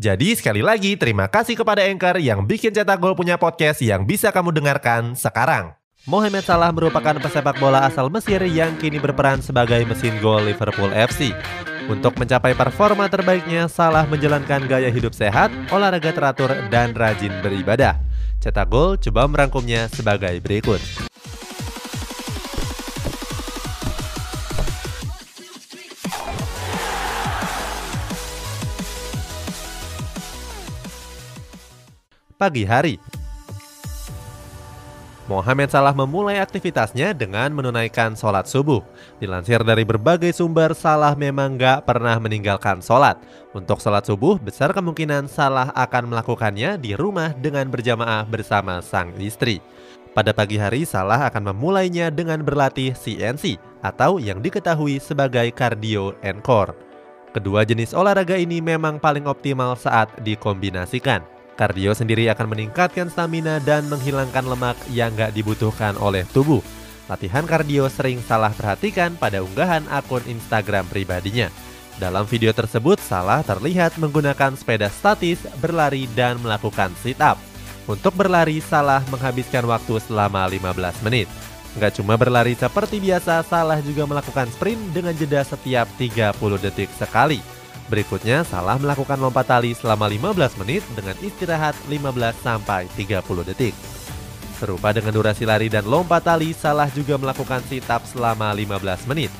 Jadi sekali lagi terima kasih kepada Anchor yang bikin Cetak Gol punya podcast yang bisa kamu dengarkan sekarang. Mohamed Salah merupakan pesepak bola asal Mesir yang kini berperan sebagai mesin gol Liverpool FC. Untuk mencapai performa terbaiknya, Salah menjalankan gaya hidup sehat, olahraga teratur, dan rajin beribadah. Cetak Gol coba merangkumnya sebagai berikut. Pagi hari, Mohamed Salah memulai aktivitasnya dengan menunaikan sholat subuh. Dilansir dari berbagai sumber, Salah memang gak pernah meninggalkan sholat. Untuk sholat subuh, besar kemungkinan Salah akan melakukannya di rumah dengan berjamaah bersama sang istri. Pada pagi hari, Salah akan memulainya dengan berlatih CNC atau yang diketahui sebagai cardio and core. Kedua jenis olahraga ini memang paling optimal saat dikombinasikan. Kardio sendiri akan meningkatkan stamina dan menghilangkan lemak yang gak dibutuhkan oleh tubuh. Latihan kardio sering salah perhatikan pada unggahan akun Instagram pribadinya. Dalam video tersebut, Salah terlihat menggunakan sepeda statis, berlari, dan melakukan sit-up. Untuk berlari, Salah menghabiskan waktu selama 15 menit. Nggak cuma berlari seperti biasa, Salah juga melakukan sprint dengan jeda setiap 30 detik sekali. Berikutnya, Salah melakukan lompat tali selama 15 menit dengan istirahat 15 sampai 30 detik. Serupa dengan durasi lari dan lompat tali, Salah juga melakukan sit up selama 15 menit.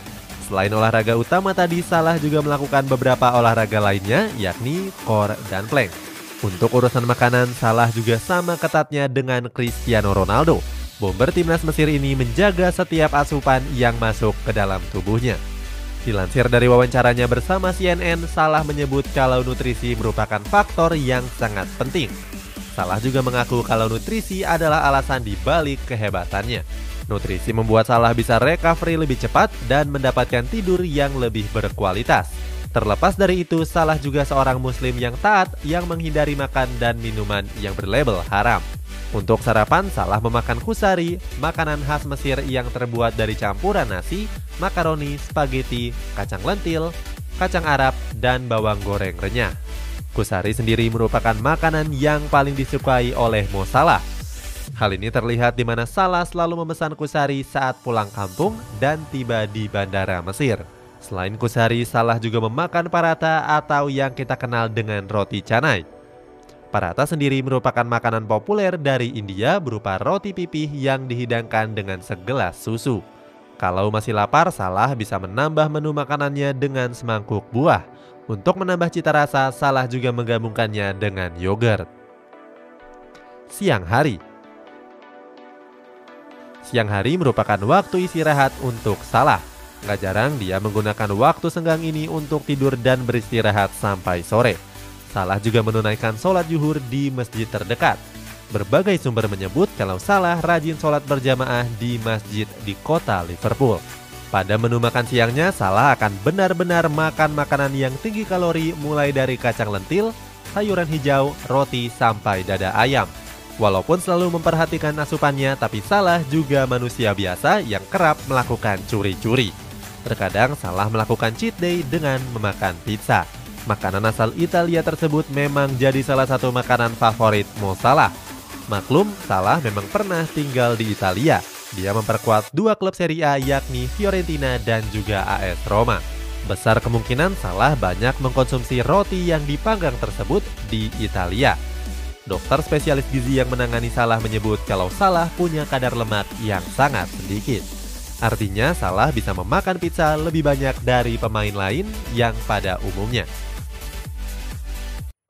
Selain olahraga utama tadi, Salah juga melakukan beberapa olahraga lainnya, yakni core dan plank. Untuk urusan makanan, Salah juga sama ketatnya dengan Cristiano Ronaldo. Bomber timnas Mesir ini menjaga setiap asupan yang masuk ke dalam tubuhnya. Dilansir dari wawancaranya bersama CNN, Salah menyebut kalau nutrisi merupakan faktor yang sangat penting. Salah juga mengaku kalau nutrisi adalah alasan di balik kehebatannya. Nutrisi membuat Salah bisa recovery lebih cepat dan mendapatkan tidur yang lebih berkualitas. Terlepas dari itu, Salah juga seorang muslim yang taat yang menghindari makan dan minuman yang berlabel haram. Untuk sarapan, salah memakan kusari, makanan khas Mesir yang terbuat dari campuran nasi, makaroni, spaghetti, kacang lentil, kacang Arab, dan bawang goreng renyah. Kusari sendiri merupakan makanan yang paling disukai oleh Mo Salah. Hal ini terlihat di mana Salah selalu memesan kusari saat pulang kampung dan tiba di bandara Mesir. Selain kusari, Salah juga memakan parata atau yang kita kenal dengan roti canai. Parata sendiri merupakan makanan populer dari India berupa roti pipih yang dihidangkan dengan segelas susu. Kalau masih lapar, Salah bisa menambah menu makanannya dengan semangkuk buah. Untuk menambah cita rasa, Salah juga menggabungkannya dengan yogurt. Siang hari Siang hari merupakan waktu istirahat untuk Salah. Gak jarang dia menggunakan waktu senggang ini untuk tidur dan beristirahat sampai sore. Salah juga menunaikan sholat yuhur di masjid terdekat. Berbagai sumber menyebut kalau Salah rajin sholat berjamaah di masjid di kota Liverpool. Pada menu makan siangnya, Salah akan benar-benar makan makanan yang tinggi kalori mulai dari kacang lentil, sayuran hijau, roti, sampai dada ayam. Walaupun selalu memperhatikan asupannya, tapi Salah juga manusia biasa yang kerap melakukan curi-curi. Terkadang Salah melakukan cheat day dengan memakan pizza. Makanan asal Italia tersebut memang jadi salah satu makanan favorit Mo Salah. Maklum, Salah memang pernah tinggal di Italia. Dia memperkuat dua klub Serie A yakni Fiorentina dan juga AS Roma. Besar kemungkinan Salah banyak mengkonsumsi roti yang dipanggang tersebut di Italia. Dokter spesialis gizi yang menangani Salah menyebut kalau Salah punya kadar lemak yang sangat sedikit. Artinya Salah bisa memakan pizza lebih banyak dari pemain lain yang pada umumnya.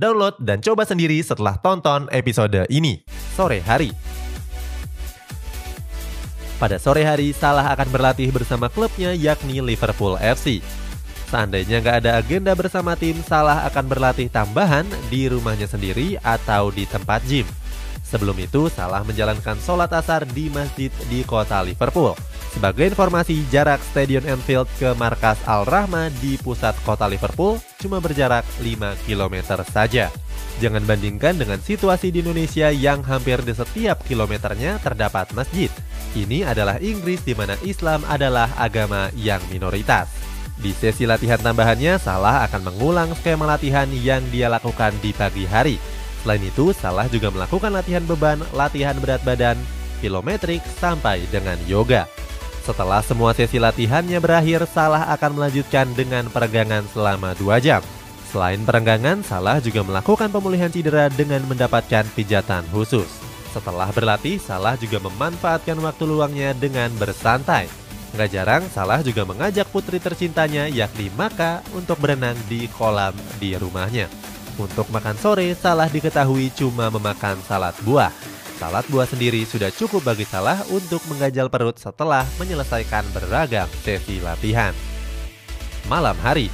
Download dan coba sendiri setelah tonton episode ini. Sore hari. Pada sore hari, Salah akan berlatih bersama klubnya yakni Liverpool FC. Seandainya nggak ada agenda bersama tim, Salah akan berlatih tambahan di rumahnya sendiri atau di tempat gym. Sebelum itu, Salah menjalankan sholat asar di masjid di kota Liverpool. Sebagai informasi, jarak Stadion Anfield ke markas Al-Rahma di pusat kota Liverpool cuma berjarak 5 km saja. Jangan bandingkan dengan situasi di Indonesia yang hampir di setiap kilometernya terdapat masjid. Ini adalah Inggris di mana Islam adalah agama yang minoritas. Di sesi latihan tambahannya, Salah akan mengulang skema latihan yang dia lakukan di pagi hari, Selain itu, Salah juga melakukan latihan beban, latihan berat badan, kilometrik, sampai dengan yoga. Setelah semua sesi latihannya berakhir, Salah akan melanjutkan dengan peregangan selama 2 jam. Selain perenggangan, Salah juga melakukan pemulihan cedera dengan mendapatkan pijatan khusus. Setelah berlatih, Salah juga memanfaatkan waktu luangnya dengan bersantai. Nggak jarang, Salah juga mengajak putri tercintanya yakni Maka untuk berenang di kolam di rumahnya. Untuk makan sore, Salah diketahui cuma memakan salad buah. Salad buah sendiri sudah cukup bagi Salah untuk menggajal perut setelah menyelesaikan beragam sesi latihan. Malam hari,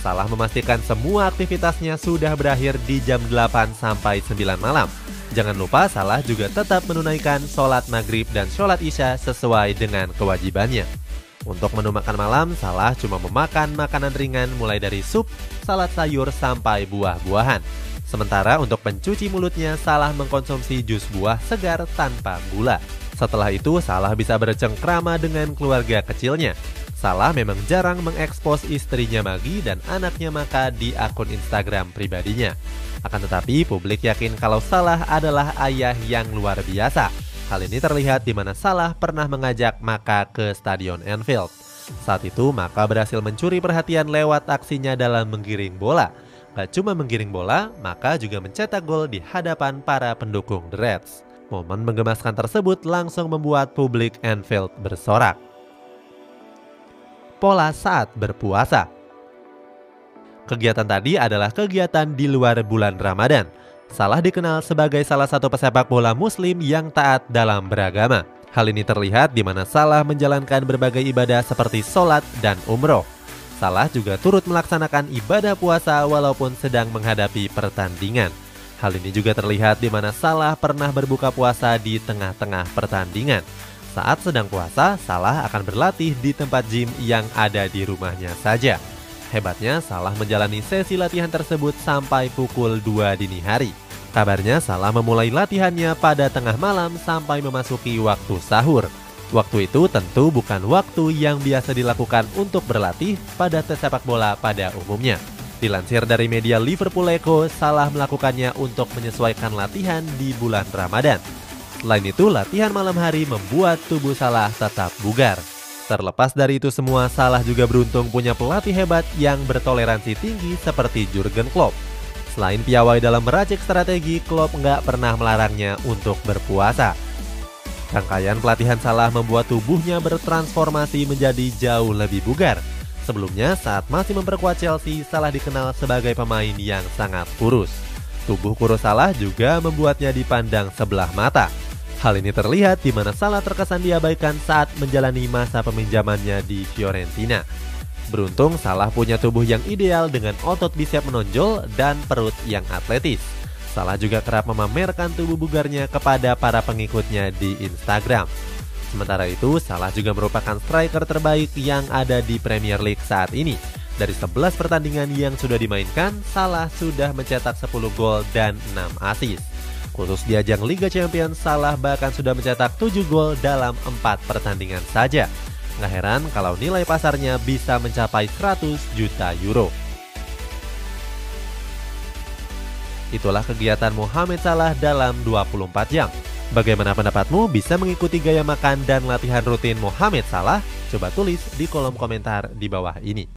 Salah memastikan semua aktivitasnya sudah berakhir di jam 8 sampai 9 malam. Jangan lupa Salah juga tetap menunaikan sholat maghrib dan sholat isya sesuai dengan kewajibannya. Untuk menu makan malam, Salah cuma memakan makanan ringan mulai dari sup, salad sayur, sampai buah-buahan. Sementara untuk pencuci mulutnya, Salah mengkonsumsi jus buah segar tanpa gula. Setelah itu, Salah bisa bercengkrama dengan keluarga kecilnya. Salah memang jarang mengekspos istrinya Magi dan anaknya Maka di akun Instagram pribadinya. Akan tetapi, publik yakin kalau Salah adalah ayah yang luar biasa Hal ini terlihat di mana Salah pernah mengajak Maka ke Stadion Anfield. Saat itu Maka berhasil mencuri perhatian lewat aksinya dalam menggiring bola. Gak cuma menggiring bola, Maka juga mencetak gol di hadapan para pendukung The Reds. Momen menggemaskan tersebut langsung membuat publik Anfield bersorak. Pola saat berpuasa Kegiatan tadi adalah kegiatan di luar bulan Ramadan – Salah dikenal sebagai salah satu pesepak bola muslim yang taat dalam beragama. Hal ini terlihat di mana Salah menjalankan berbagai ibadah seperti sholat dan umroh. Salah juga turut melaksanakan ibadah puasa walaupun sedang menghadapi pertandingan. Hal ini juga terlihat di mana Salah pernah berbuka puasa di tengah-tengah pertandingan. Saat sedang puasa, Salah akan berlatih di tempat gym yang ada di rumahnya saja. Hebatnya, Salah menjalani sesi latihan tersebut sampai pukul 2 dini hari. Kabarnya Salah memulai latihannya pada tengah malam sampai memasuki waktu sahur. Waktu itu tentu bukan waktu yang biasa dilakukan untuk berlatih pada sepak bola pada umumnya. Dilansir dari media Liverpool Echo, Salah melakukannya untuk menyesuaikan latihan di bulan Ramadan. Selain itu, latihan malam hari membuat tubuh Salah tetap bugar. Terlepas dari itu semua, Salah juga beruntung punya pelatih hebat yang bertoleransi tinggi seperti Jurgen Klopp. Selain piawai dalam meracik strategi, Klopp nggak pernah melarangnya untuk berpuasa. Rangkaian pelatihan Salah membuat tubuhnya bertransformasi menjadi jauh lebih bugar. Sebelumnya, saat masih memperkuat Chelsea, Salah dikenal sebagai pemain yang sangat kurus. Tubuh kurus Salah juga membuatnya dipandang sebelah mata. Hal ini terlihat di mana Salah terkesan diabaikan saat menjalani masa peminjamannya di Fiorentina. Beruntung Salah punya tubuh yang ideal dengan otot bisep menonjol dan perut yang atletis. Salah juga kerap memamerkan tubuh bugarnya kepada para pengikutnya di Instagram. Sementara itu, Salah juga merupakan striker terbaik yang ada di Premier League saat ini. Dari 11 pertandingan yang sudah dimainkan, Salah sudah mencetak 10 gol dan 6 assist. Khusus di ajang Liga Champions, Salah bahkan sudah mencetak 7 gol dalam 4 pertandingan saja. Nggak heran kalau nilai pasarnya bisa mencapai 100 juta euro. Itulah kegiatan Mohamed Salah dalam 24 jam. Bagaimana pendapatmu bisa mengikuti gaya makan dan latihan rutin Mohamed Salah? Coba tulis di kolom komentar di bawah ini.